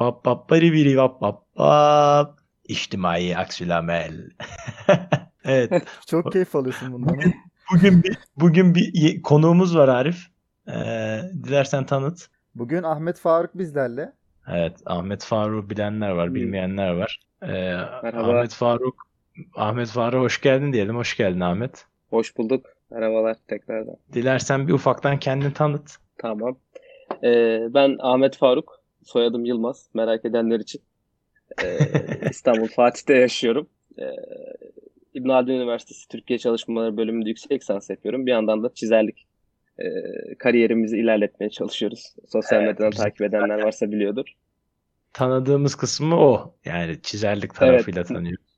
Bap bap bari biri bap bap bap. İçtimai aksilamel. evet. Çok keyif alıyorsun bundan. Bugün, bugün bir bugün bir konuğumuz var Arif. Ee, dilersen tanıt. Bugün Ahmet Faruk bizlerle. Evet, Ahmet Faruk bilenler var, bilmeyenler var. Ee, Merhaba. Ahmet Faruk Ahmet Faruk hoş geldin diyelim. Hoş geldin Ahmet. Hoş bulduk. Merhabalar tekrardan. Dilersen bir ufaktan kendini tanıt. Tamam. Ee, ben Ahmet Faruk. Soyadım Yılmaz. Merak edenler için. Ee, İstanbul Fatih'te yaşıyorum. Ee, İbn Haldun Üniversitesi Türkiye Çalışmaları bölümünde yüksek lisans yapıyorum. Bir yandan da çizerlik e, kariyerimizi ilerletmeye çalışıyoruz. Sosyal Evet, medyadan takip edenler varsa biliyordur. Tanıdığımız kısmı o. Yani çizerlik tarafıyla tanıyoruz.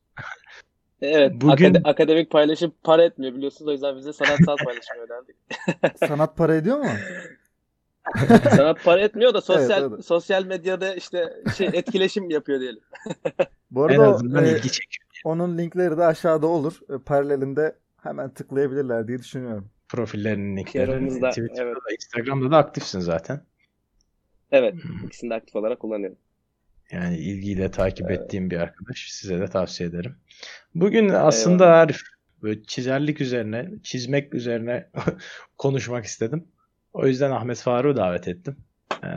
Evet, Bugün- akade- akademik paylaşım para etmiyor biliyorsunuz. O yüzden biz de sanatsal paylaşım önerdik. Sanat para ediyor mu? Sanat para etmiyor da sosyal Evet, evet. sosyal medyada işte şey etkileşim yapıyor diyelim. Bu En arada o, azından e, ilgi çekiyor. onun linkleri de aşağıda olur. E, paralelinde hemen tıklayabilirler diye düşünüyorum. Profillerinin linkleri. Twitter'da evet. da, Instagram'da da aktifsin zaten. Evet, Hmm. ikisini de aktif olarak kullanıyorum. Yani ilgiyle takip Evet. ettiğim bir arkadaş. Size de tavsiye ederim. Bugün aslında Eyvallah. Arif böyle çizerlik üzerine, çizmek üzerine konuşmak istedim. O yüzden Ahmet Faruk'u davet ettim. Ee,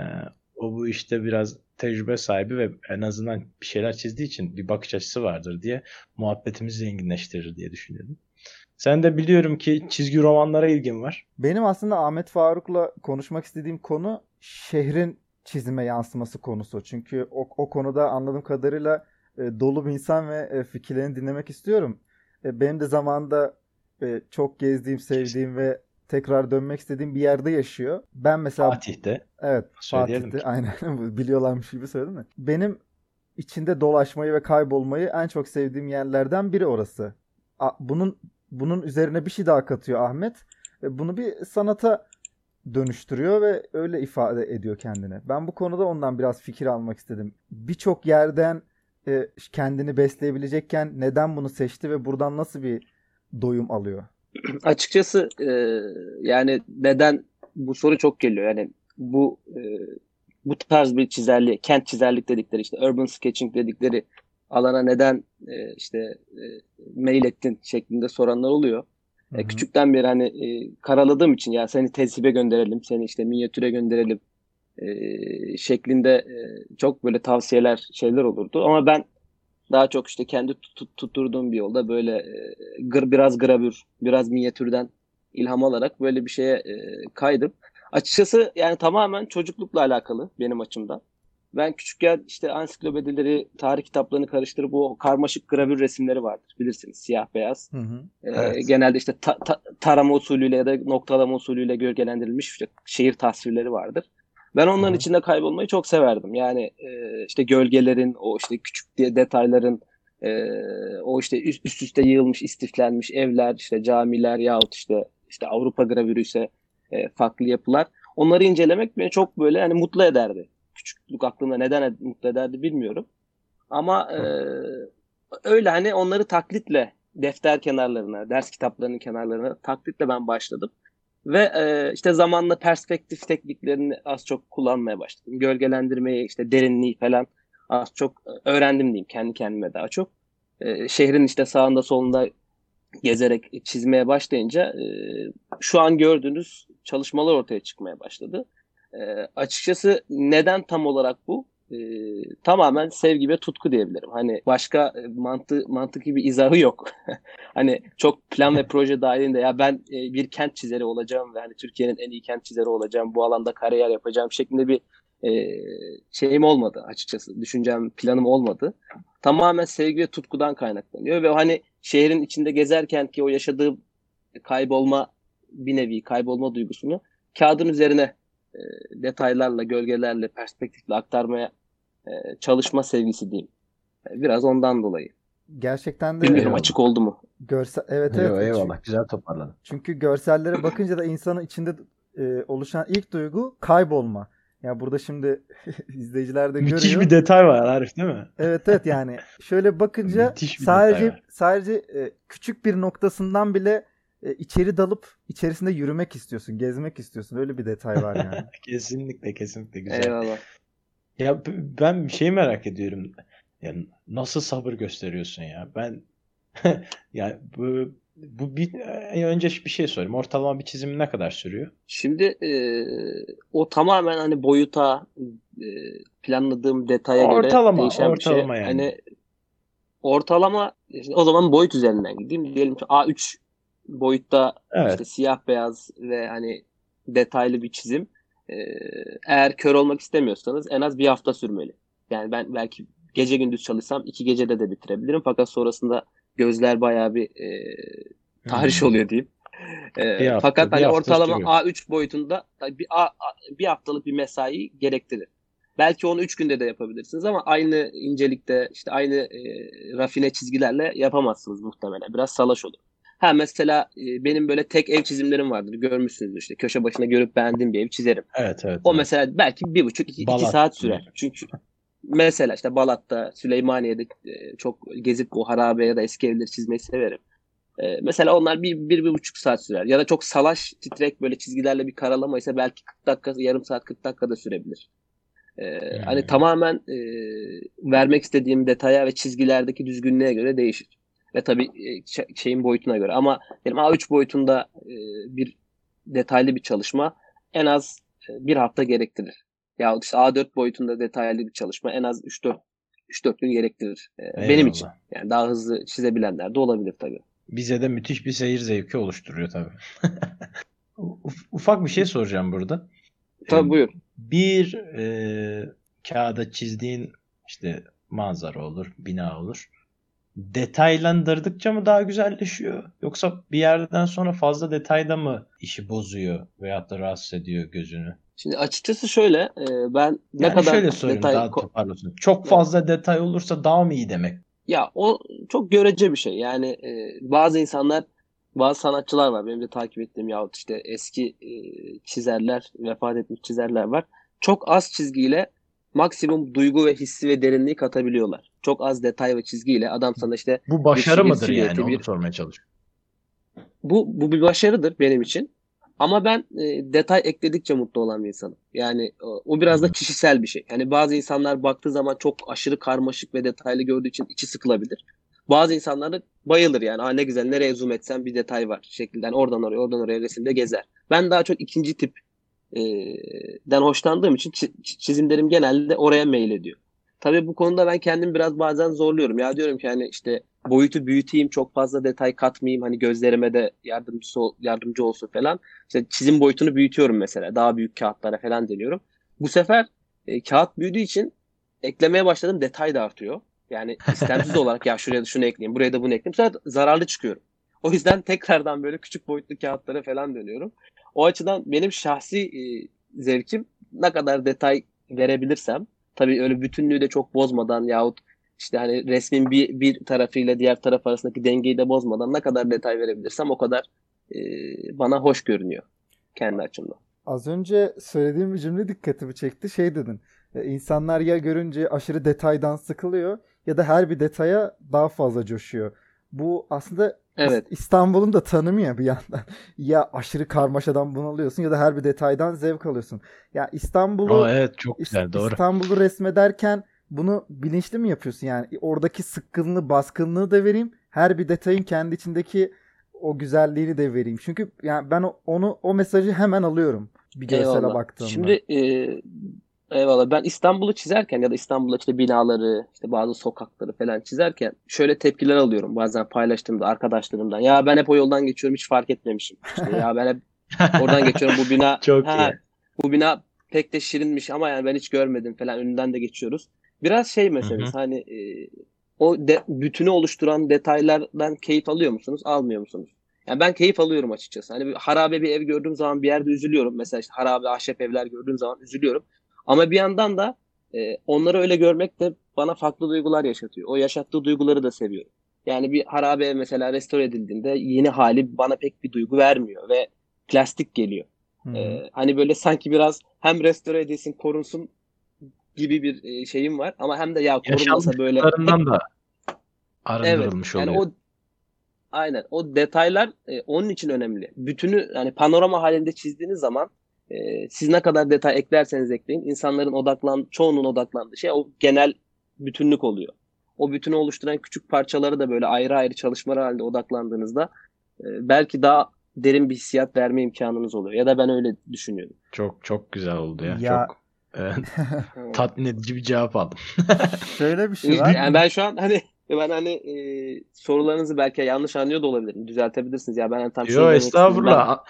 o bu işte biraz tecrübe sahibi ve en azından bir şeyler çizdiği için bir bakış açısı vardır diye muhabbetimizi zenginleştirir diye düşünüyorum. Sen de biliyorum ki çizgi romanlara ilgin var. Benim aslında Ahmet Faruk'la konuşmak istediğim konu şehrin çizime yansıması konusu. Çünkü o, o konuda anladığım kadarıyla e, dolu bir insan ve e, fikirlerini dinlemek istiyorum. E, benim de zamanında e, çok gezdiğim, sevdiğim ve tekrar dönmek istediğim bir yerde yaşıyor. Ben mesela Fatih'te. Evet, Söyleyelim Fatih'te ki. aynen biliyorlarmış gibi söyledim de. Benim içinde dolaşmayı ve kaybolmayı en çok sevdiğim yerlerden biri orası. Bunun bunun üzerine bir şey daha katıyor Ahmet. Ve Bunu bir sanata dönüştürüyor ve öyle ifade ediyor kendini. Ben bu konuda ondan biraz fikir almak istedim. Birçok yerden e, kendini besleyebilecekken neden bunu seçti ve buradan nasıl bir doyum alıyor? Açıkçası e, yani neden bu soru çok geliyor. Yani bu e, bu tarz bir çizerliğe, kent çizerlik dedikleri işte urban sketching dedikleri alana neden e, işte e, mail ettin şeklinde soranlar oluyor. Hı E, küçükten beri hani e, karaladığım için ya seni teslibe gönderelim, seni işte minyatüre gönderelim e, şeklinde e, çok böyle tavsiyeler şeyler olurdu. Ama ben daha çok işte kendi tut- tutturduğum bir yolda böyle e, gır, biraz gravür, biraz minyatürden ilham alarak böyle bir şeye e, kaydım. Açıkçası yani tamamen çocuklukla alakalı benim açımdan. Ben küçükken işte ansiklopedileri, tarih kitaplarını karıştırıp o karmaşık gravür resimleri vardır bilirsiniz siyah beyaz. Hı hı. Ee, Evet. genelde işte ta- ta- tarama usulüyle ya da noktalama usulüyle gölgelendirilmiş şehir tasvirleri vardır. Ben onların Hı içinde kaybolmayı çok severdim. Yani e, işte gölgelerin, o işte küçük diye detayların, e, o işte üst, üst üste yığılmış, istiflenmiş evler, işte camiler yahut işte işte Avrupa gravürü ise e, farklı yapılar. Onları incelemek beni çok böyle hani mutlu ederdi. Küçüklük aklımda neden mutlu ederdi bilmiyorum. Ama e, öyle hani onları taklitle defter kenarlarına, ders kitaplarının kenarlarına taklitle ben başladım. Ve e, işte zamanla perspektif tekniklerini az çok kullanmaya başladım. Gölgelendirmeyi, işte derinliği falan az çok e, öğrendim diyeyim kendi kendime daha çok. E, şehrin işte sağında solunda gezerek çizmeye başlayınca e, şu an gördüğünüz çalışmalar ortaya çıkmaya başladı. E, açıkçası neden tam olarak bu? E, tamamen sevgi ve tutku diyebilirim. Hani başka e, mantı, mantıklı bir izahı yok. hani çok plan ve proje dahilinde ya ben e, bir kent çizeri olacağım ve hani Türkiye'nin en iyi kent çizeri olacağım, bu alanda kariyer yapacağım şeklinde bir e, şeyim olmadı açıkçası. Düşüncem, planım olmadı. Tamamen sevgi ve tutkudan kaynaklanıyor ve hani şehrin içinde gezerken ki o yaşadığım kaybolma bir nevi kaybolma duygusunu kağıdın üzerine e, detaylarla, gölgelerle, perspektifle aktarmaya e, çalışma sevgisi diyeyim. E, Biraz ondan dolayı. Gerçekten de Bilmiyorum Eyvallah. açık oldu mu? görsel evet evet. Eyvallah, eyvallah. Güzel toparladın. Çünkü görsellere bakınca da insanın içinde e, oluşan ilk duygu kaybolma. Ya burada şimdi izleyiciler de Müthiş görüyor. bir detay var Arif değil mi? Evet evet yani şöyle bakınca Müthiş sadece sadece e, küçük bir noktasından bile e, içeri dalıp içerisinde yürümek istiyorsun, gezmek istiyorsun. Öyle bir detay var yani. Kesinlikle kesinlikle güzel. Eyvallah. Ya ben bir şey merak ediyorum. Yani nasıl sabır gösteriyorsun ya? Ben yani bu bu bir önce bir şey sorayım. Ortalama bir çizim ne kadar sürüyor? Şimdi e, o tamamen hani boyuta, e, planladığım detaya göre Ortalama, değişen bir şey. ortalama yani. Hani ortalama işte o zaman boyut üzerinden gideyim. Diyelim ki A3 boyutta Evet. işte siyah beyaz ve hani detaylı bir çizim. E, eğer kör olmak istemiyorsanız en az bir hafta sürmeli. Yani ben belki gece gündüz çalışsam iki gecede de bitirebilirim. Fakat sonrasında gözler bayağı bir e, tahriş oluyor diyeyim. Ee, Bir hafta- fakat bir hani hafta ortalama sürüyor. A3 boyutunda bir, A- bir haftalık bir mesai gerektirir. Belki onu 3 günde de yapabilirsiniz ama aynı incelikte işte aynı e, rafine çizgilerle yapamazsınız muhtemelen. Biraz salaş olur. Ha mesela e, benim böyle tek ev çizimlerim vardır. Görmüşsünüzdür işte köşe başına görüp beğendiğim bir ev çizerim. Evet evet. O evet. mesela belki bir buçuk iki, iki saat sürer. Çünkü mesela işte Balat'ta, Süleymaniye'de e, çok gezip o harabe ya da eski evleri çizmeyi severim. E, mesela onlar bir, bir, bir buçuk saat sürer. Ya da çok salaş, titrek böyle çizgilerle bir karalama ise belki 40 dakika, yarım saat 40 dakika da sürebilir. E, Hmm. Hani tamamen e, vermek istediğim detaya ve çizgilerdeki düzgünlüğe göre değişir. Ve tabii e, ş- şeyin boyutuna göre. Ama benim A3 boyutunda e, bir detaylı bir çalışma en az e, bir hafta gerektirir. Ya işte A4 boyutunda detaylı bir çalışma en az 3-4 3-4 gün gerektirir. E, benim Eyvallah. için. Yani daha hızlı çizebilenler de olabilir tabii. Bize de müthiş bir seyir zevki oluşturuyor tabii. Uf- Ufak bir şey soracağım burada. Tabii Ee, buyur. Bir e, kağıda çizdiğin işte manzara olur, bina olur. Detaylandırdıkça mı daha güzelleşiyor? Yoksa bir yerden sonra fazla detayda mı işi bozuyor veyahut da rahatsız ediyor gözünü? Şimdi açıkçası şöyle e, ben ne Yani kadar şöyle sorayım detay daha toparlasın. Çok fazla detay olursa daha mı iyi demek? Ya o çok görece bir şey. Yani e, bazı insanlar, bazı sanatçılar var. Benim de takip ettiğim yahut işte eski e, çizerler, vefat etmiş çizerler var. Çok az çizgiyle maksimum duygu ve hissi ve derinliği katabiliyorlar. Çok az detay ve çizgiyle adam sana işte Bu başarı şiir mıdır yani? silüeti, Onu bir- sormaya çalışıyorum. bu bu bir başarıdır benim için. Ama ben e, detay ekledikçe mutlu olan bir insanım. Yani o, o biraz da kişisel bir şey. Yani bazı insanlar baktığı zaman çok aşırı karmaşık ve detaylı gördüğü için içi sıkılabilir. Bazı insanlar da bayılır yani. Ha ne güzel nereye zoom etsem bir detay var şekilde. Yani oradan oraya oradan oraya resimde gezer. Ben daha çok ikinci tip e, den hoşlandığım için çi- çi- çizimlerim genelde oraya mail ediyor. Tabii bu konuda ben kendimi biraz bazen zorluyorum. Ya diyorum ki hani işte boyutu büyüteyim, çok fazla detay katmayayım. Hani gözlerime de yardımcısı ol- yardımcı olsun falan. İşte çizim boyutunu büyütüyorum mesela. Daha büyük kağıtlara falan deniyorum. Bu sefer e, kağıt büyüdüğü için eklemeye başladım detay da artıyor. Yani istemsiz olarak ya şuraya da şunu ekleyeyim, buraya da bunu ekleyeyim. Sonra zararlı çıkıyorum. O yüzden tekrardan böyle küçük boyutlu kağıtlara falan dönüyorum. O açıdan benim şahsi e, zevkim ne kadar detay verebilirsem tabii öyle bütünlüğü de çok bozmadan yahut işte hani resmin bir, bir tarafıyla diğer taraf arasındaki dengeyi de bozmadan ne kadar detay verebilirsem o kadar e, bana hoş görünüyor kendi açımdan. Az önce söylediğim bir cümle dikkatimi çekti. Şey dedin. e, İnsanlar ya görünce aşırı detaydan sıkılıyor ya da her bir detaya daha fazla coşuyor. Bu aslında Evet. İstanbul'un da tanımı ya bir yandan. Ya aşırı karmaşadan bunalıyorsun ya da her bir detaydan zevk alıyorsun. Ya İstanbul'u Aa, evet çok güzel doğru. İstanbul'u resmederken bunu bilinçli mi yapıyorsun? Yani oradaki sıkkınlığı, baskınlığı da vereyim. Her bir detayın kendi içindeki o güzelliğini de vereyim. Çünkü yani ben onu o mesajı hemen alıyorum bir görsele baktığımda. Şimdi e, eyvallah ben İstanbul'u çizerken ya da İstanbul'da işte binaları, işte bazı sokakları falan çizerken şöyle tepkiler alıyorum bazen paylaştığımda arkadaşlarımdan. Ya ben hep o yoldan geçiyorum hiç fark etmemişim. İşte ya ben hep oradan geçiyorum bu bina Çok ha, iyi. bu bina pek de şirinmiş ama yani ben hiç görmedim falan önünden de geçiyoruz. Biraz şey meselesi hani e, o de, bütünü oluşturan detaylardan keyif alıyor musunuz? Almıyor musunuz? Yani ben keyif alıyorum açıkçası. Hani bir harabe bir ev gördüğüm zaman bir yerde üzülüyorum. Mesela işte harabe ahşap evler gördüğüm zaman üzülüyorum. Ama bir yandan da e, onları öyle görmek de bana farklı duygular yaşatıyor. O yaşattığı duyguları da seviyorum. Yani bir harabe mesela restore edildiğinde yeni hali bana pek bir duygu vermiyor ve plastik geliyor. Hı. Ee, hani böyle sanki biraz hem restore edilsin, korunsun gibi bir e, şeyim var ama hem de ya korunmasa böyle da evet arındırılmış yani oluyor. o aynen o detaylar e, onun için önemli. Bütünü yani panorama halinde çizdiğiniz zaman e, siz ne kadar detay eklerseniz ekleyin insanların odaklan çoğunun odaklandığı şey o genel bütünlük oluyor. O bütünü oluşturan küçük parçaları da böyle ayrı ayrı çalışmalar halinde odaklandığınızda e, belki daha derin bir hissiyat verme imkanınız oluyor. Ya da ben öyle düşünüyorum. Çok çok güzel oldu ya. Ya- Çok tatmin edici bir cevap aldım. Şöyle bir şey var. Yani ben şu an hani ben hani e, sorularınızı belki yanlış anlıyor da olabilirim. Düzeltebilirsiniz. Ya ben hani tam şey Yo istedim. estağfurullah. Ben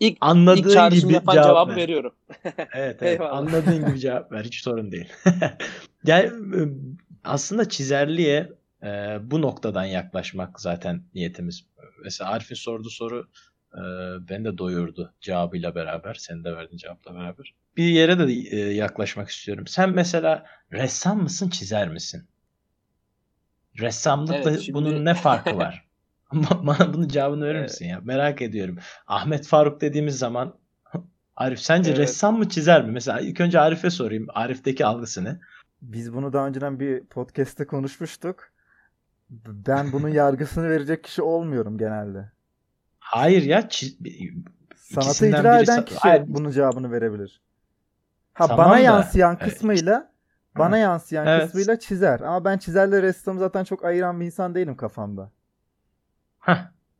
ilk, Anladığın ilk gibi yapan cevap cevabı ver. veriyorum. Evet, evet. Anladığın gibi cevap ver. Hiç sorun değil. yani e, aslında çizerliğe e, bu noktadan yaklaşmak zaten niyetimiz. Mesela Arif'in sorduğu soru e, beni de doyurdu cevabıyla beraber. Senin de verdiğin cevapla beraber. Bir yere de e, yaklaşmak istiyorum. Sen mesela ressam mısın, çizer misin? Ressamlıkla Evet, şimdi- bunun ne farkı var? Bana bunun cevabını verir Evet. misin ya? Merak ediyorum. Ahmet Faruk dediğimiz zaman Arif sence Evet. ressam mı çizer mi? Mesela ilk önce Arif'e sorayım. Arif'teki algısı ne? Biz bunu daha önceden bir podcast'te konuşmuştuk. Ben bunun yargısını verecek kişi olmuyorum genelde. Hayır ya çiz... Sanatı icra biri eden kişi Hayır. bunun cevabını verebilir. Ha Tamam bana da, yansıyan e, kısmıyla bana yansıyan Evet. kısmıyla çizer. Ama ben çizerle ressamı zaten çok ayıran bir insan değilim kafamda. Heh.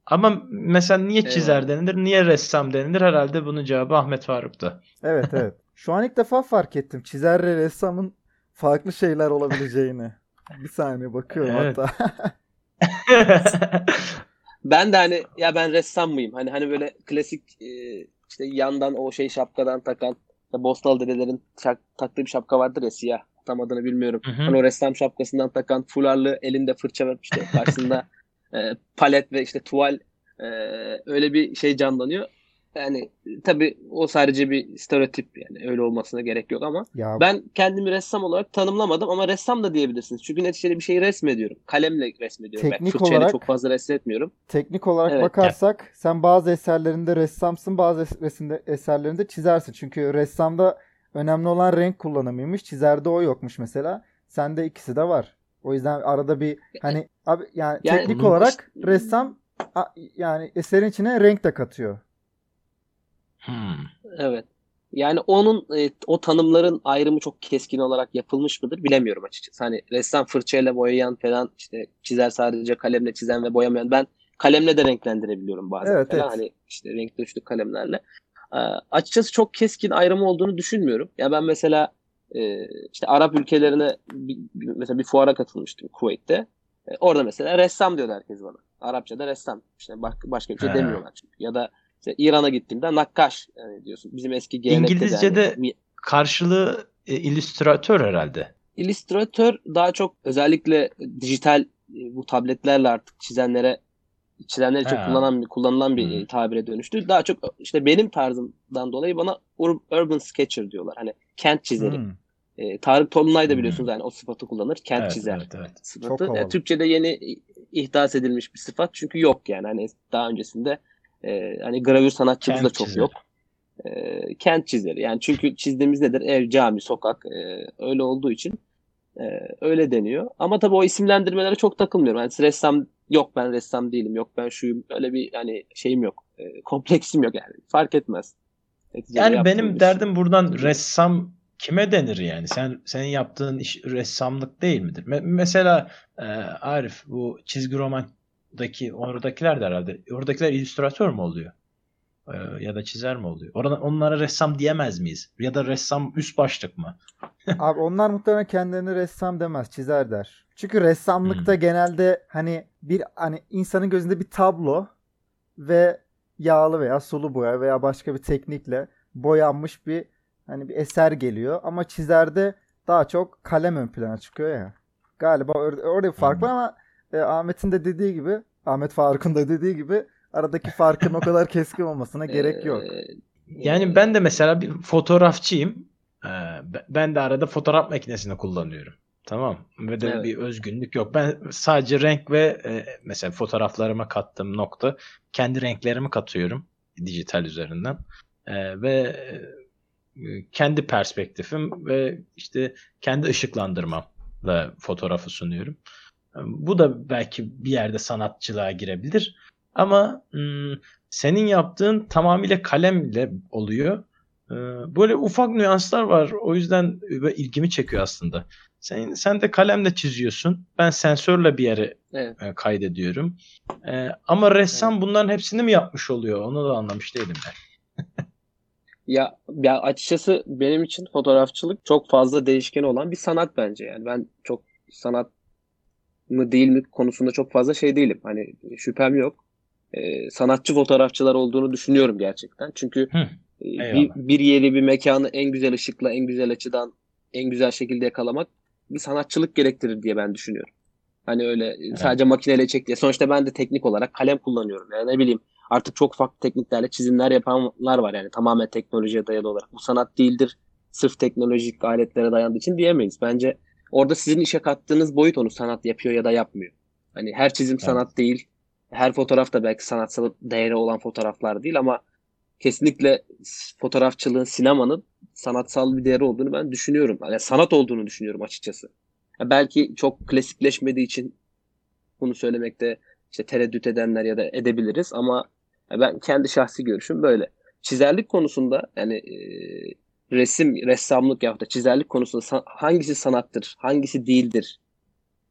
Ama mesela niye çizer denilir, niye ressam denilir? Herhalde bunun cevabı Ahmet Faruk'ta. Evet evet. Şu an ilk defa fark ettim. Çizerle ressamın farklı şeyler olabileceğini. Bir saniye bakıyorum Evet. hatta. Ben de hani ya ben ressam mıyım? Hani hani böyle klasik e, işte yandan o şey şapkadan takan ya Bostal dedelerin şak- taktığı bir şapka vardır ya siyah. Tam adını bilmiyorum. Hı hı. Hani o ressam şapkasından takan fularlı elinde fırça ve işte karşısında e, palet ve işte tuval e, öyle bir şey canlanıyor. Yani tabii o sadece bir stereotip yani öyle olmasına gerek yok ama ya ben kendimi ressam olarak tanımlamadım ama ressam da diyebilirsiniz. Çünkü neticede bir şeyi resmediyorum. Kalemle resmediyorum. Teknik ben fırçayla olarak- çok fazla resmetmiyorum. teknik olarak Evet. bakarsak sen bazı eserlerinde ressamsın, bazı es- resimde eserlerinde çizersin. Çünkü ressamda önemli olan renk kullanımıymış. Çizerde o yokmuş mesela. Sende ikisi de var. O yüzden arada bir hani abi yani, Yani teknik olarak işte- ressam a- yani eserin içine renk de katıyor. Hmm. Evet. Yani onun e, o tanımların ayrımı çok keskin olarak yapılmış mıdır bilemiyorum açıkçası. Hani ressam fırçayla boyayan falan işte çizer sadece kalemle çizen ve boyamayan. Ben kalemle de renklendirebiliyorum bazen Evet, falan. evet. Hani işte renkli uçlu kalemlerle. Ee, açıkçası çok keskin ayrımı olduğunu düşünmüyorum. Ya ben mesela e, işte Arap ülkelerine bir, bir- mesela bir fuara katılmıştım Kuveyt'te. E, orada mesela ressam diyordu herkes bana. Arapçada ressam. İşte bak, başka bir şey He. demiyorlar çünkü. Ya da işte İran'a gittiğimde nakkaş yani diyorsun. Bizim eski gelenekte de İngilizce'de mi- karşılığı e, illüstratör herhalde. illüstratör daha çok özellikle dijital e, bu tabletlerle artık çizenlere çizenler için kullanan kullanılan bir Hmm. tabire dönüştü. Daha çok işte benim tarzımdan dolayı bana ur- urban sketcher diyorlar. Hani kent çizeri. Hmm. E, Tarık Tolunay da Hmm. biliyorsunuz yani o sıfatı kullanır. Kent Evet, çizer evet, evet. sıfatı. Çok havalı. E, Türkçe'de yeni ihdas edilmiş bir sıfat çünkü yok yani hani daha öncesinde e, hani gravür sanatçımız da çok çizeri. yok. E, kent çizeri yani çünkü çizdiğimiz nedir? Ev, cami, sokak e, öyle olduğu için e, öyle deniyor. Ama tabii o isimlendirmelere çok takılmıyorum. Yani ressam yok ben ressam değilim yok ben şuyum öyle bir hani şeyim yok. E, kompleksim yok yani fark etmez. Yani benim derdim buradan ressam kime denir yani? Sen senin yaptığın iş ressamlık değil midir? Me- mesela e, Arif bu çizgi romandaki oradakiler de herhalde oradakiler illüstratör mü oluyor? E, ya da çizer mi oluyor? Orada onlara ressam diyemez miyiz? Ya da ressam üst başlık mı? Abi onlar muhtemelen kendilerini ressam demez, çizer der. Çünkü ressamlıkta Hmm. genelde hani bir hani insanın gözünde bir tablo ve yağlı veya sulu boya veya başka bir teknikle boyanmış bir hani bir eser geliyor ama çizerde daha çok kalem ön plana çıkıyor ya. Galiba or- orada bir fark var ama e, Ahmet'in de dediği gibi Ahmet Faruk'un da dediği gibi aradaki farkın o kadar keskin olmasına gerek yok. E, Yani ben de mesela bir fotoğrafçıyım. Ee, be- Ben de arada fotoğraf makinesini kullanıyorum. Tamam. Ve de Evet. bir özgünlük yok. Ben sadece renk ve e, mesela fotoğraflarıma kattığım nokta kendi renklerimi katıyorum dijital üzerinden. Ee, ve e, kendi perspektifim ve işte kendi ışıklandırmamla fotoğrafı sunuyorum. Bu da belki bir yerde sanatçılığa girebilir. Ama hmm, senin yaptığın tamamıyla kalemle oluyor. Ee, böyle ufak nüanslar var. O yüzden böyle ilgimi çekiyor aslında. Sen, sen de kalemle çiziyorsun. Ben sensörle bir yere Evet. e, kaydediyorum. E, ama ressam bunların hepsini mi yapmış oluyor? Onu da anlamış değilim ben. Ya, ya açıkçası benim için fotoğrafçılık çok fazla değişken olan bir sanat bence. Yani ben çok sanat mı değil mi konusunda çok fazla şey değilim. Hani şüphem yok. Ee, sanatçı fotoğrafçılar olduğunu düşünüyorum gerçekten. Çünkü Hı, e, bir, bir yeri, bir mekanı en güzel ışıkla, en güzel açıdan, en güzel şekilde yakalamak bir sanatçılık gerektirir diye ben düşünüyorum. Hani öyle sadece makineyle çek diye. Sonuçta ben de teknik olarak kalem kullanıyorum. Yani ne bileyim artık çok farklı tekniklerle çizimler yapanlar var yani tamamen teknolojiye dayalı olarak. Bu sanat değildir. Sırf teknolojik aletlere dayandığı için diyemeyiz. Bence orada sizin işe kattığınız boyut onu sanat yapıyor ya da yapmıyor. Hani her çizim Evet. sanat değil. Her fotoğraf da belki sanatsal değeri olan fotoğraflar değil ama kesinlikle fotoğrafçılığın, sinemanın sanatsal bir değeri olduğunu ben düşünüyorum. Yani sanat olduğunu düşünüyorum açıkçası. Ya belki çok klasikleşmediği için bunu söylemekte işte tereddüt edenler ya da edebiliriz ama ben kendi şahsi görüşüm böyle. Çizerlik konusunda yani e, resim, ressamlık ya da çizerlik konusunda sa- hangisi sanattır, hangisi değildir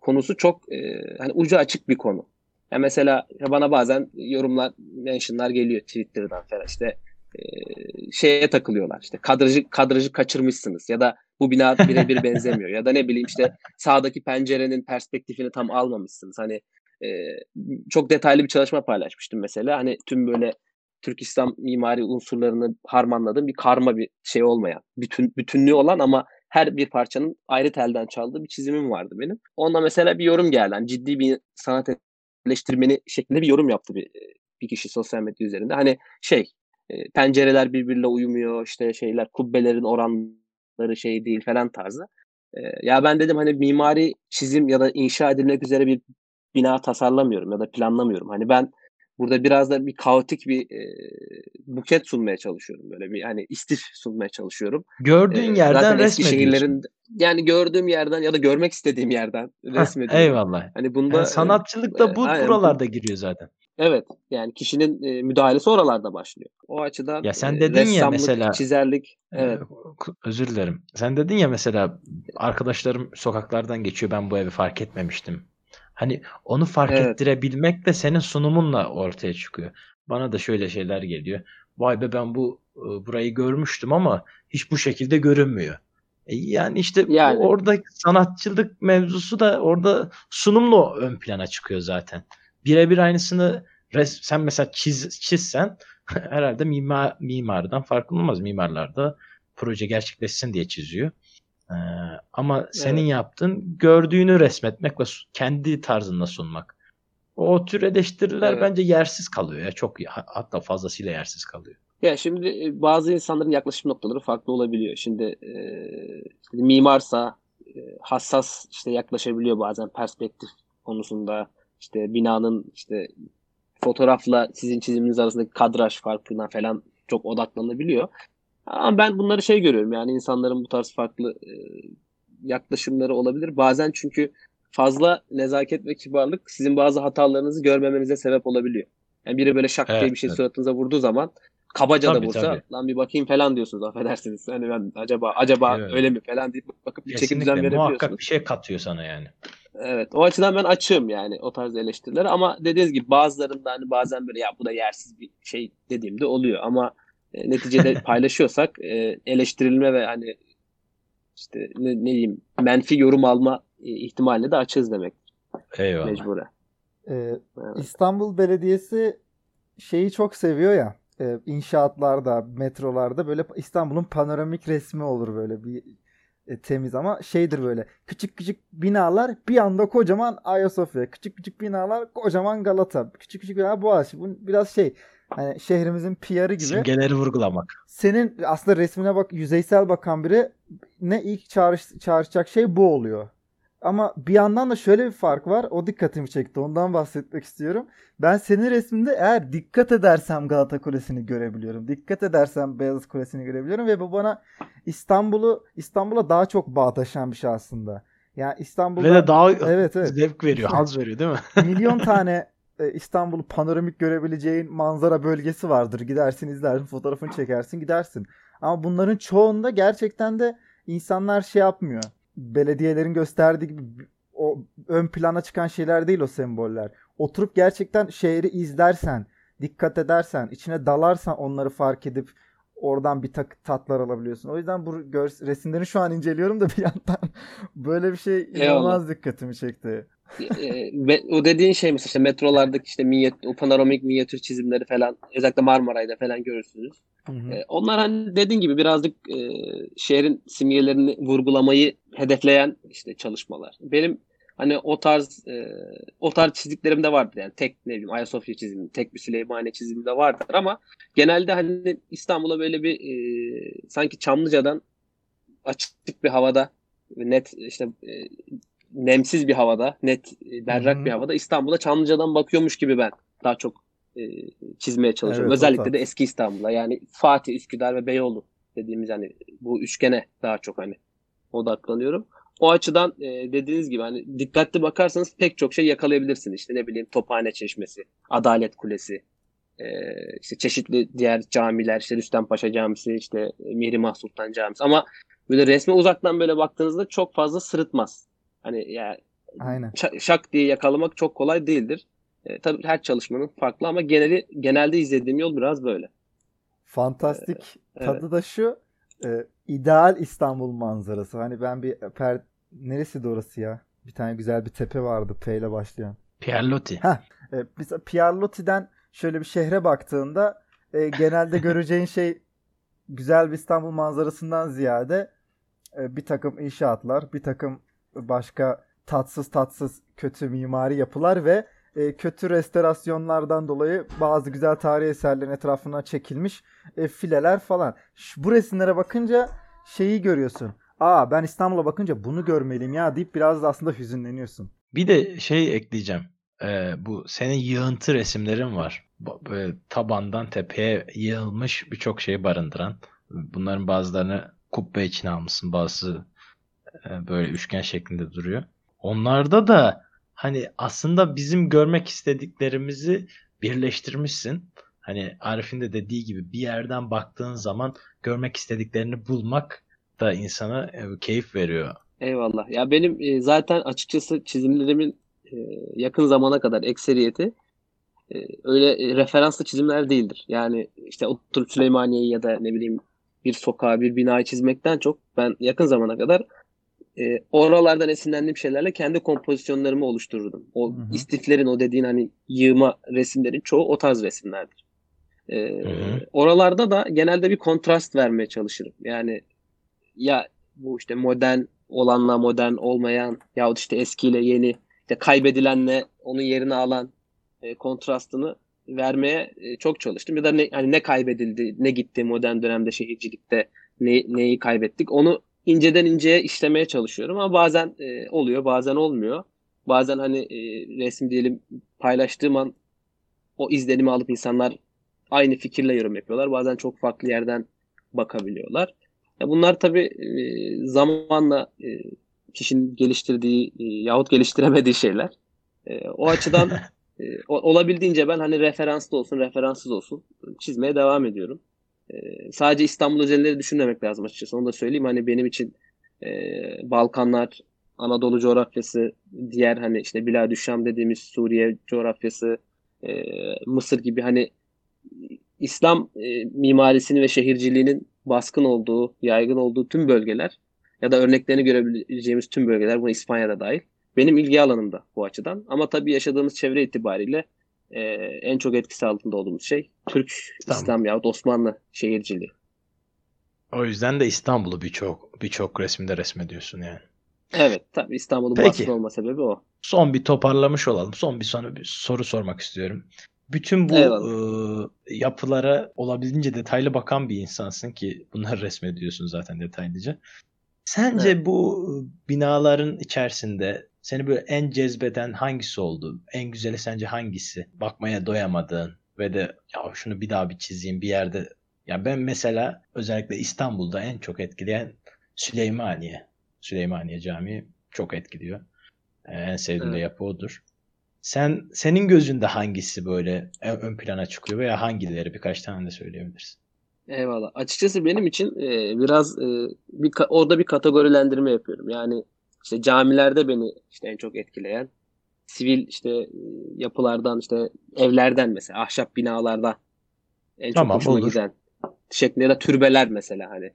konusu çok e, hani ucu açık bir konu. Ya mesela bana bazen yorumlar, mentionlar geliyor Twitter'dan falan işte e, şeye takılıyorlar. İşte kadrajı kadrajı kaçırmışsınız ya da bu bina birebir benzemiyor ya da ne bileyim işte sağdaki pencerenin perspektifini tam almamışsınız. Hani e, çok detaylı bir çalışma paylaşmıştım mesela. Hani tüm böyle Türk İslam mimari unsurlarını harmanladığım bir karma bir şey olmayan, bütün bütünlüğü olan ama her bir parçanın ayrı telden çaldığı bir çizimim vardı benim. Onda mesela bir yorum geldi. Yani ciddi bir sanat eleştirmeni şeklinde bir yorum yaptı bir, bir kişi sosyal medya üzerinde. Hani şey pencereler birbiriyle uyumuyor işte şeyler kubbelerin oranları şey değil falan tarzı. Ya ben dedim hani mimari çizim ya da inşa edilmek üzere bir bina tasarlamıyorum ya da planlamıyorum. Hani ben burada biraz da bir kaotik bir e, buket sunmaya çalışıyorum. Böyle bir hani istif sunmaya çalışıyorum. Gördüğün Ee, yerden resmediyorsun. yani gördüğüm yerden ya da görmek istediğim yerden resmediyorum. eyvallah. Hani bunda Yani sanatçılık da bu bu- buralarda giriyor zaten. evet yani kişinin e, müdahalesi oralarda başlıyor. O açıdan Ya sen e, dedin ya ressamlık, mesela- çizerlik evet özür dilerim. Sen dedin ya mesela arkadaşlarım sokaklardan geçiyor ben bu evi fark etmemiştim. Hani onu fark Evet. ettirebilmek de senin sunumunla ortaya çıkıyor. Bana da şöyle şeyler geliyor. Vay be ben bu e, burayı görmüştüm ama hiç bu şekilde görünmüyor. E, Yani işte Yani. orada sanatçılık mevzusu da orada sunumla ön plana çıkıyor zaten. Birebir aynısını res- sen mesela çiz, çizsen herhalde mimar, mimardan farklı olmaz. Mimarlar da proje gerçekleşsin diye çiziyor. Ee, ama senin Evet. yaptığın gördüğünü resmetmek ve kendi tarzında sunmak. O tür eleştiriler Evet. bence yersiz kalıyor ya çok ha- hatta fazlasıyla yersiz kalıyor. Ya şimdi e, bazı insanların yaklaşım noktaları farklı olabiliyor. Şimdi e, işte mimarsa e, hassas işte yaklaşabiliyor bazen perspektif konusunda işte binanın işte fotoğrafla sizin çiziminiz arasındaki kadraj farkına falan çok odaklanabiliyor. Ama ben bunları şey görüyorum yani insanların bu tarz farklı e, yaklaşımları olabilir. Bazen çünkü fazla nezaket ve kibarlık sizin bazı hatalarınızı görmemenize sebep olabiliyor. Yani biri böyle şak diye Evet, bir şey evet. suratınıza vurduğu zaman kabaca da Tabii, vursa tabii. lan bir bakayım falan diyorsunuz affedersiniz. Hani ben acaba acaba Evet. öyle mi falan deyip bakıp bir çeki düzen Kesinlikle muhakkak verebiliyorsunuz. bir şey katıyor sana yani. Evet. O açıdan ben açığım yani o tarz eleştirilere ama dediğiniz gibi bazılarında hani bazen böyle ya bu da yersiz bir şey dediğimde oluyor ama e, neticede paylaşıyorsak e, eleştirilme ve hani işte ne, ne diyeyim menfi yorum alma e, ihtimaline de açığız demek Eyvallah. mecburen. Ee, Evet. İstanbul Belediyesi şeyi çok seviyor ya e, inşaatlarda, metrolarda böyle İstanbul'un panoramik resmi olur böyle bir temiz ama şeydir böyle küçük küçük binalar bir anda kocaman Ayasofya, küçük küçük binalar kocaman Galata, küçük küçük binalar Boğaziçi. Bu biraz şey hani şehrimizin PR'ı gibi. Simgeleri vurgulamak. Senin aslında resmine bak yüzeysel bakan biri ne ilk çağrış, çağrışacak şey bu oluyor. Ama bir yandan da şöyle bir fark var. O dikkatimi çekti. Ondan bahsetmek istiyorum. Ben senin resminde eğer dikkat edersem Galata Kulesi'ni görebiliyorum. Dikkat edersem Beyazıt Kulesi'ni görebiliyorum ve bu bana İstanbul'u İstanbul'a daha çok bağdaşan bir şey aslında. Yani İstanbul'da Ve de daha Evet, evet. zevk veriyor, haz veriyor değil mi? milyon tane e, İstanbul'u panoramik görebileceğin manzara bölgesi vardır. Gidersin izlersin fotoğrafını çekersin gidersin. Ama bunların çoğunda gerçekten de insanlar şey yapmıyor. Belediyelerin gösterdiği gibi o ön plana çıkan şeyler değil o semboller. Oturup gerçekten şehri izlersen, dikkat edersen, içine dalarsan onları fark edip oradan bir tak tatlar alabiliyorsun. O yüzden bu resimlerini şu an inceliyorum da bir yandan böyle bir şey inanılmaz dikkatimi çekti. e, o dediğin şey mesela işte metrolardaki işte minyat, o panoramik minyatür çizimleri falan özellikle Marmaray'da falan görürsünüz. Hı hı. E, onlar hani dediğin gibi birazcık e, şehrin simgelerini vurgulamayı hedefleyen işte çalışmalar. Benim hani o tarz e, o tarz çizdiklerim de vardır yani tek ne bileyim Ayasofya çizimi, tek bir Süleymaniye çizimi de vardır ama genelde hani İstanbul'a böyle bir e, sanki Çamlıca'dan açık bir havada net işte e, nemsiz bir havada, net e, berrak Hı hı. bir havada İstanbul'a Çamlıca'dan bakıyormuş gibi ben daha çok e, çizmeye çalışıyorum. Evet, Özellikle de eski İstanbul'a yani Fatih, Üsküdar ve Beyoğlu dediğimiz hani bu üçgene daha çok hani odaklanıyorum. O açıdan e, dediğiniz gibi hani dikkatli bakarsanız pek çok şey yakalayabilirsiniz. İşte ne bileyim Tophane Çeşmesi, Adalet Kulesi, e, işte çeşitli diğer camiler, işte Rüstempaşa Camisi, işte Mihrimah Sultan Camisi. Ama böyle resme uzaktan böyle baktığınızda çok fazla sırıtmaz. Hani ya Aynen. şak diye yakalamak çok kolay değildir. E, tabii her çalışmanın farklı ama geneli genelde izlediğim yol biraz böyle. Fantastik evet. tadı da şu. e, ideal İstanbul manzarası. Hani ben bir per neresi de orası ya? Bir tane güzel bir tepe vardı P ile başlayan. Pierlotti. E, mesela Pierlotti'den şöyle bir şehre baktığında e, genelde göreceğin şey güzel bir İstanbul manzarasından ziyade e, bir takım inşaatlar, bir takım başka tatsız tatsız kötü mimari yapılar ve e, kötü restorasyonlardan dolayı bazı güzel tarihi eserlerin etrafına çekilmiş e, fileler falan. Şu, bu resimlere bakınca şeyi görüyorsun. Aa ben İstanbul'a bakınca bunu görmeliyim ya deyip biraz da aslında hüzünleniyorsun. Bir de şey ekleyeceğim. Ee, bu senin yığıntı resimlerin var. Böyle tabandan tepeye yığılmış birçok şeyi barındıran. Bunların bazılarını kubbe içine almışsın. Bazısı e, böyle üçgen şeklinde duruyor. Onlarda da hani aslında bizim görmek istediklerimizi birleştirmişsin. Hani Arif'in de dediği gibi bir yerden baktığın zaman görmek istediklerini bulmak da insana e, keyif veriyor. Eyvallah. Ya benim e, zaten açıkçası çizimlerimin e, yakın zamana kadar ekseriyeti öyle referanslı çizimler değildir. Yani işte oturup Süleymaniye'yi ya da ne bileyim bir sokağı, bir binayı çizmekten çok ben yakın zamana kadar e, oralardan esinlendiğim şeylerle kendi kompozisyonlarımı oluştururdum. O Hı hı. istiflerin, o dediğin hani yığma resimlerin çoğu o tarz resimlerdir. E, oralarda da genelde bir kontrast vermeye çalışırım. Yani ya bu işte modern olanla modern olmayan yahut işte eskiyle yeni işte kaybedilenle onun yerini alan e, kontrastını vermeye e, çok çalıştım. Ya da ne, hani ne kaybedildi, ne gitti modern dönemde şehircilikte ne, neyi kaybettik onu inceden inceye işlemeye çalışıyorum ama bazen e, oluyor bazen olmuyor. Bazen hani e, resim diyelim paylaştığım an o izlenimi alıp insanlar aynı fikirle yorum yapıyorlar. Bazen çok farklı yerden bakabiliyorlar. Ya bunlar tabii e, zamanla e, kişinin geliştirdiği e, yahut geliştiremediği şeyler. E, o açıdan e, olabildiğince ben hani referanslı olsun, referanssız olsun çizmeye devam ediyorum. E, sadece İstanbul özelleri düşünmemek lazım açıkçası. Onu da söyleyeyim. Hani benim için e, Balkanlar, Anadolu coğrafyası, diğer hani işte Biladüşşam dediğimiz Suriye coğrafyası, e, Mısır gibi hani İslam e, mimarisinin ve şehirciliğinin baskın olduğu, yaygın olduğu tüm bölgeler ya da örneklerini görebileceğimiz tüm bölgeler, buna İspanya'da dahil, benim ilgi alanımda bu açıdan. Ama tabii yaşadığımız çevre itibariyle e, en çok etkisi altında olduğumuz şey Türk, Tamam. İslam yahut Osmanlı şehirciliği. O yüzden de İstanbul'u birçok birçok resimde resmediyorsun yani. Evet, tabii İstanbul'un baskın olma sebebi o. Son bir toparlamış olalım. Son bir sonra bir soru sormak istiyorum. Bütün bu Eyvallah. e, yapılara olabildiğince detaylı bakan bir insansın ki bunları resmediyorsun zaten detaylıca. Sence bu binaların içerisinde seni böyle en cezbeden hangisi oldu? En güzeli sence hangisi? Bakmaya doyamadığın ve de ya şunu bir daha bir çizeyim bir yerde. Ya ben mesela özellikle İstanbul'da en çok etkileyen Süleymaniye. Süleymaniye Camii çok etkiliyor. Ee, En sevdiğim de Evet. yapı odur. Sen senin gözünde hangisi böyle ön ön plana çıkıyor veya hangileri birkaç tane de söyleyebilirsin. Eyvallah. Açıkçası benim için e, biraz e, bir orada bir kategorilendirme yapıyorum. Yani işte camilerde beni işte en çok etkileyen sivil işte e, yapılardan işte evlerden mesela ahşap binalarda en çok Tamam, hoşuma olur. giden şeklinde ya da türbeler mesela hani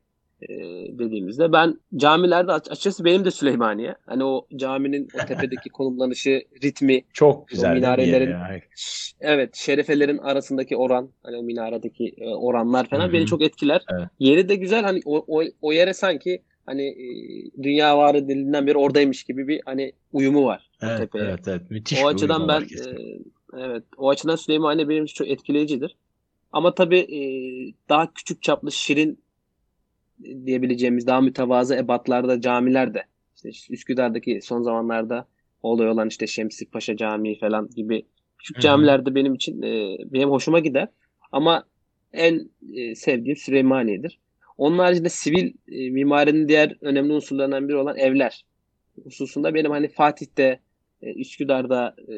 e, dediğimizde ben camilerde aç- açıkçası benim de Süleymaniye. Hani o caminin o tepedeki konumlanışı, ritmi, Çok güzel minarelerin- ya? Evet, şerefelerin arasındaki oran, hani o minaredeki e, oranlar falan Hı hı. beni çok etkiler. Evet. Yeri de güzel hani o, o, o yere sanki hani e, dünya var edildiğinden beri oradaymış gibi bir hani uyumu var o Evet, tepeye. evet, evet. Müthiş O açıdan ben e, evet o açıdan Süleymaniye benim için çok etkileyicidir. Ama tabii e, daha küçük çaplı şirin diyebileceğimiz daha mütevazı ebatlarda camiler de işte Üsküdar'daki son zamanlarda olay olan işte Şemsi Paşa Camii falan gibi küçük Hı hı. camiler de benim için e, benim hoşuma gider. Ama en e, sevdiğim Süleymaniye'dir. Onun haricinde sivil e, mimarinin diğer önemli unsurlarından biri olan evler hususunda benim hani Fatih'te, e, Üsküdar'da e,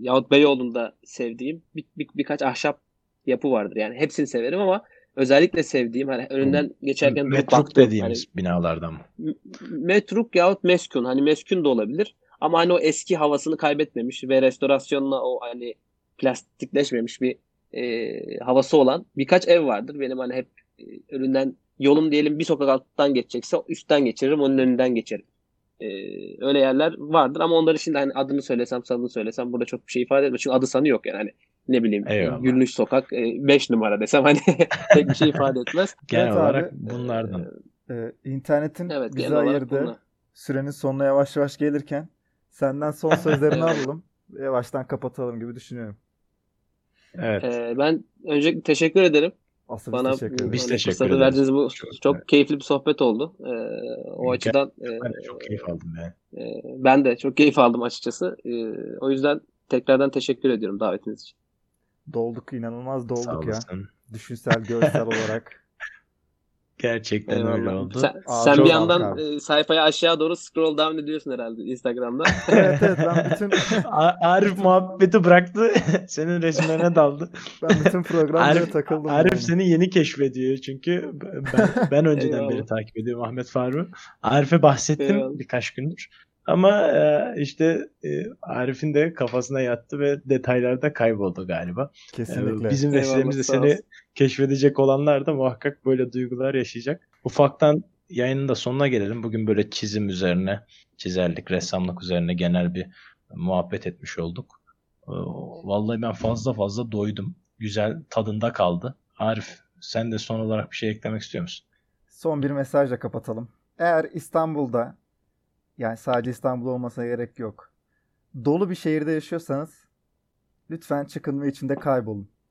yahut Beyoğlu'nda sevdiğim bir, bir- birkaç ahşap yapı vardır. Yani hepsini severim ama özellikle sevdiğim hani önünden geçerken Metruk baktığım, dediğimiz binalardan mı? hani metruk yahut meskun hani meskun da olabilir ama hani o eski havasını kaybetmemiş ve restorasyonla o hani plastikleşmemiş bir e, havası olan birkaç ev vardır. Benim hani hep önünden yolum diyelim bir sokak alttan geçecekse üstten geçiririm onun önünden geçerim. E, öyle yerler vardır ama onları şimdi hani adını söylesem sanını söylesem burada çok bir şey ifade etmez. Çünkü adı sanı yok yani hani ne bileyim Eyvallah. Gülünç Sokak 5 numara desem hani pek bir şey ifade etmez. Genel Evet olarak abi. bunlardan. Ee, internetin Evet bizi ayırdı. bunlar. Sürenin sonuna yavaş yavaş gelirken senden son sözlerini alalım. Yavaştan kapatalım gibi düşünüyorum. Evet. Ee, ben öncelikle teşekkür ederim. Asıl Bana biz teşekkür bu ederiz. Biz hani teşekkür fırsatı ederiz. verdiğiniz bu Çok çok, güzel. keyifli bir sohbet oldu. Ee, o Gel- açıdan e, Ben de çok keyif aldım yani. e, ben de çok keyif aldım açıkçası. E, o yüzden tekrardan teşekkür ediyorum davetiniz için. Dolduk inanılmaz dolduk ya. Düşünsel, görsel olarak. Gerçekten öyle Eyvallah. oldu. Sen, Abi, sen bir yandan abi. e, sayfaya aşağı doğru scroll down ediyorsun herhalde Instagram'da. evet evet ben bütün A- Arif muhabbeti bıraktı. Senin resimlerine daldı. ben bütün programlara Arif, takıldım. Arif yani. seni yeni keşfediyor çünkü ben, ben önceden beri takip ediyorum Ahmet Faruk. Arif'e bahsettim Eyvallah. birkaç gündür. Ama e, işte e, Arif'in de kafasına yattı ve detaylarda kayboldu galiba. E, Kesinlikle. bizim Eyvallah, vesilemizle seni keşfedecek olanlar da muhakkak böyle duygular yaşayacak. Ufaktan yayının da sonuna gelelim. Bugün böyle çizim üzerine, çizerlik, ressamlık üzerine genel bir muhabbet etmiş olduk. Ee, Vallahi ben fazla fazla doydum. Güzel tadında kaldı. Arif sen de son olarak bir şey eklemek istiyor musun? Son bir mesajla kapatalım. Eğer İstanbul'da yani sadece İstanbul olmasına gerek yok. Dolu bir şehirde yaşıyorsanız lütfen çıkın ve içinde kaybolun.